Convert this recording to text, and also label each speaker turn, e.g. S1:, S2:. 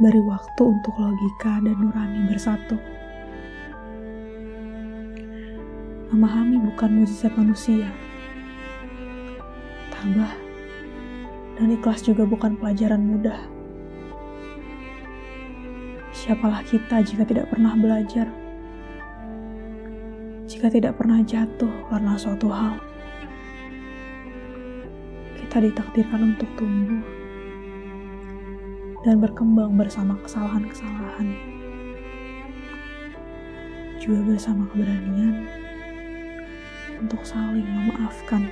S1: Beri waktu untuk logika dan nurani bersatu. Memahami bukan mujizat manusia. Tabah dan ikhlas juga bukan pelajaran mudah. Siapalah kita jika tidak pernah belajar? Jika tidak pernah jatuh karena suatu hal, kita ditakdirkan untuk tumbuh dan berkembang bersama kesalahan-kesalahan, juga bersama keberanian untuk saling memaafkan.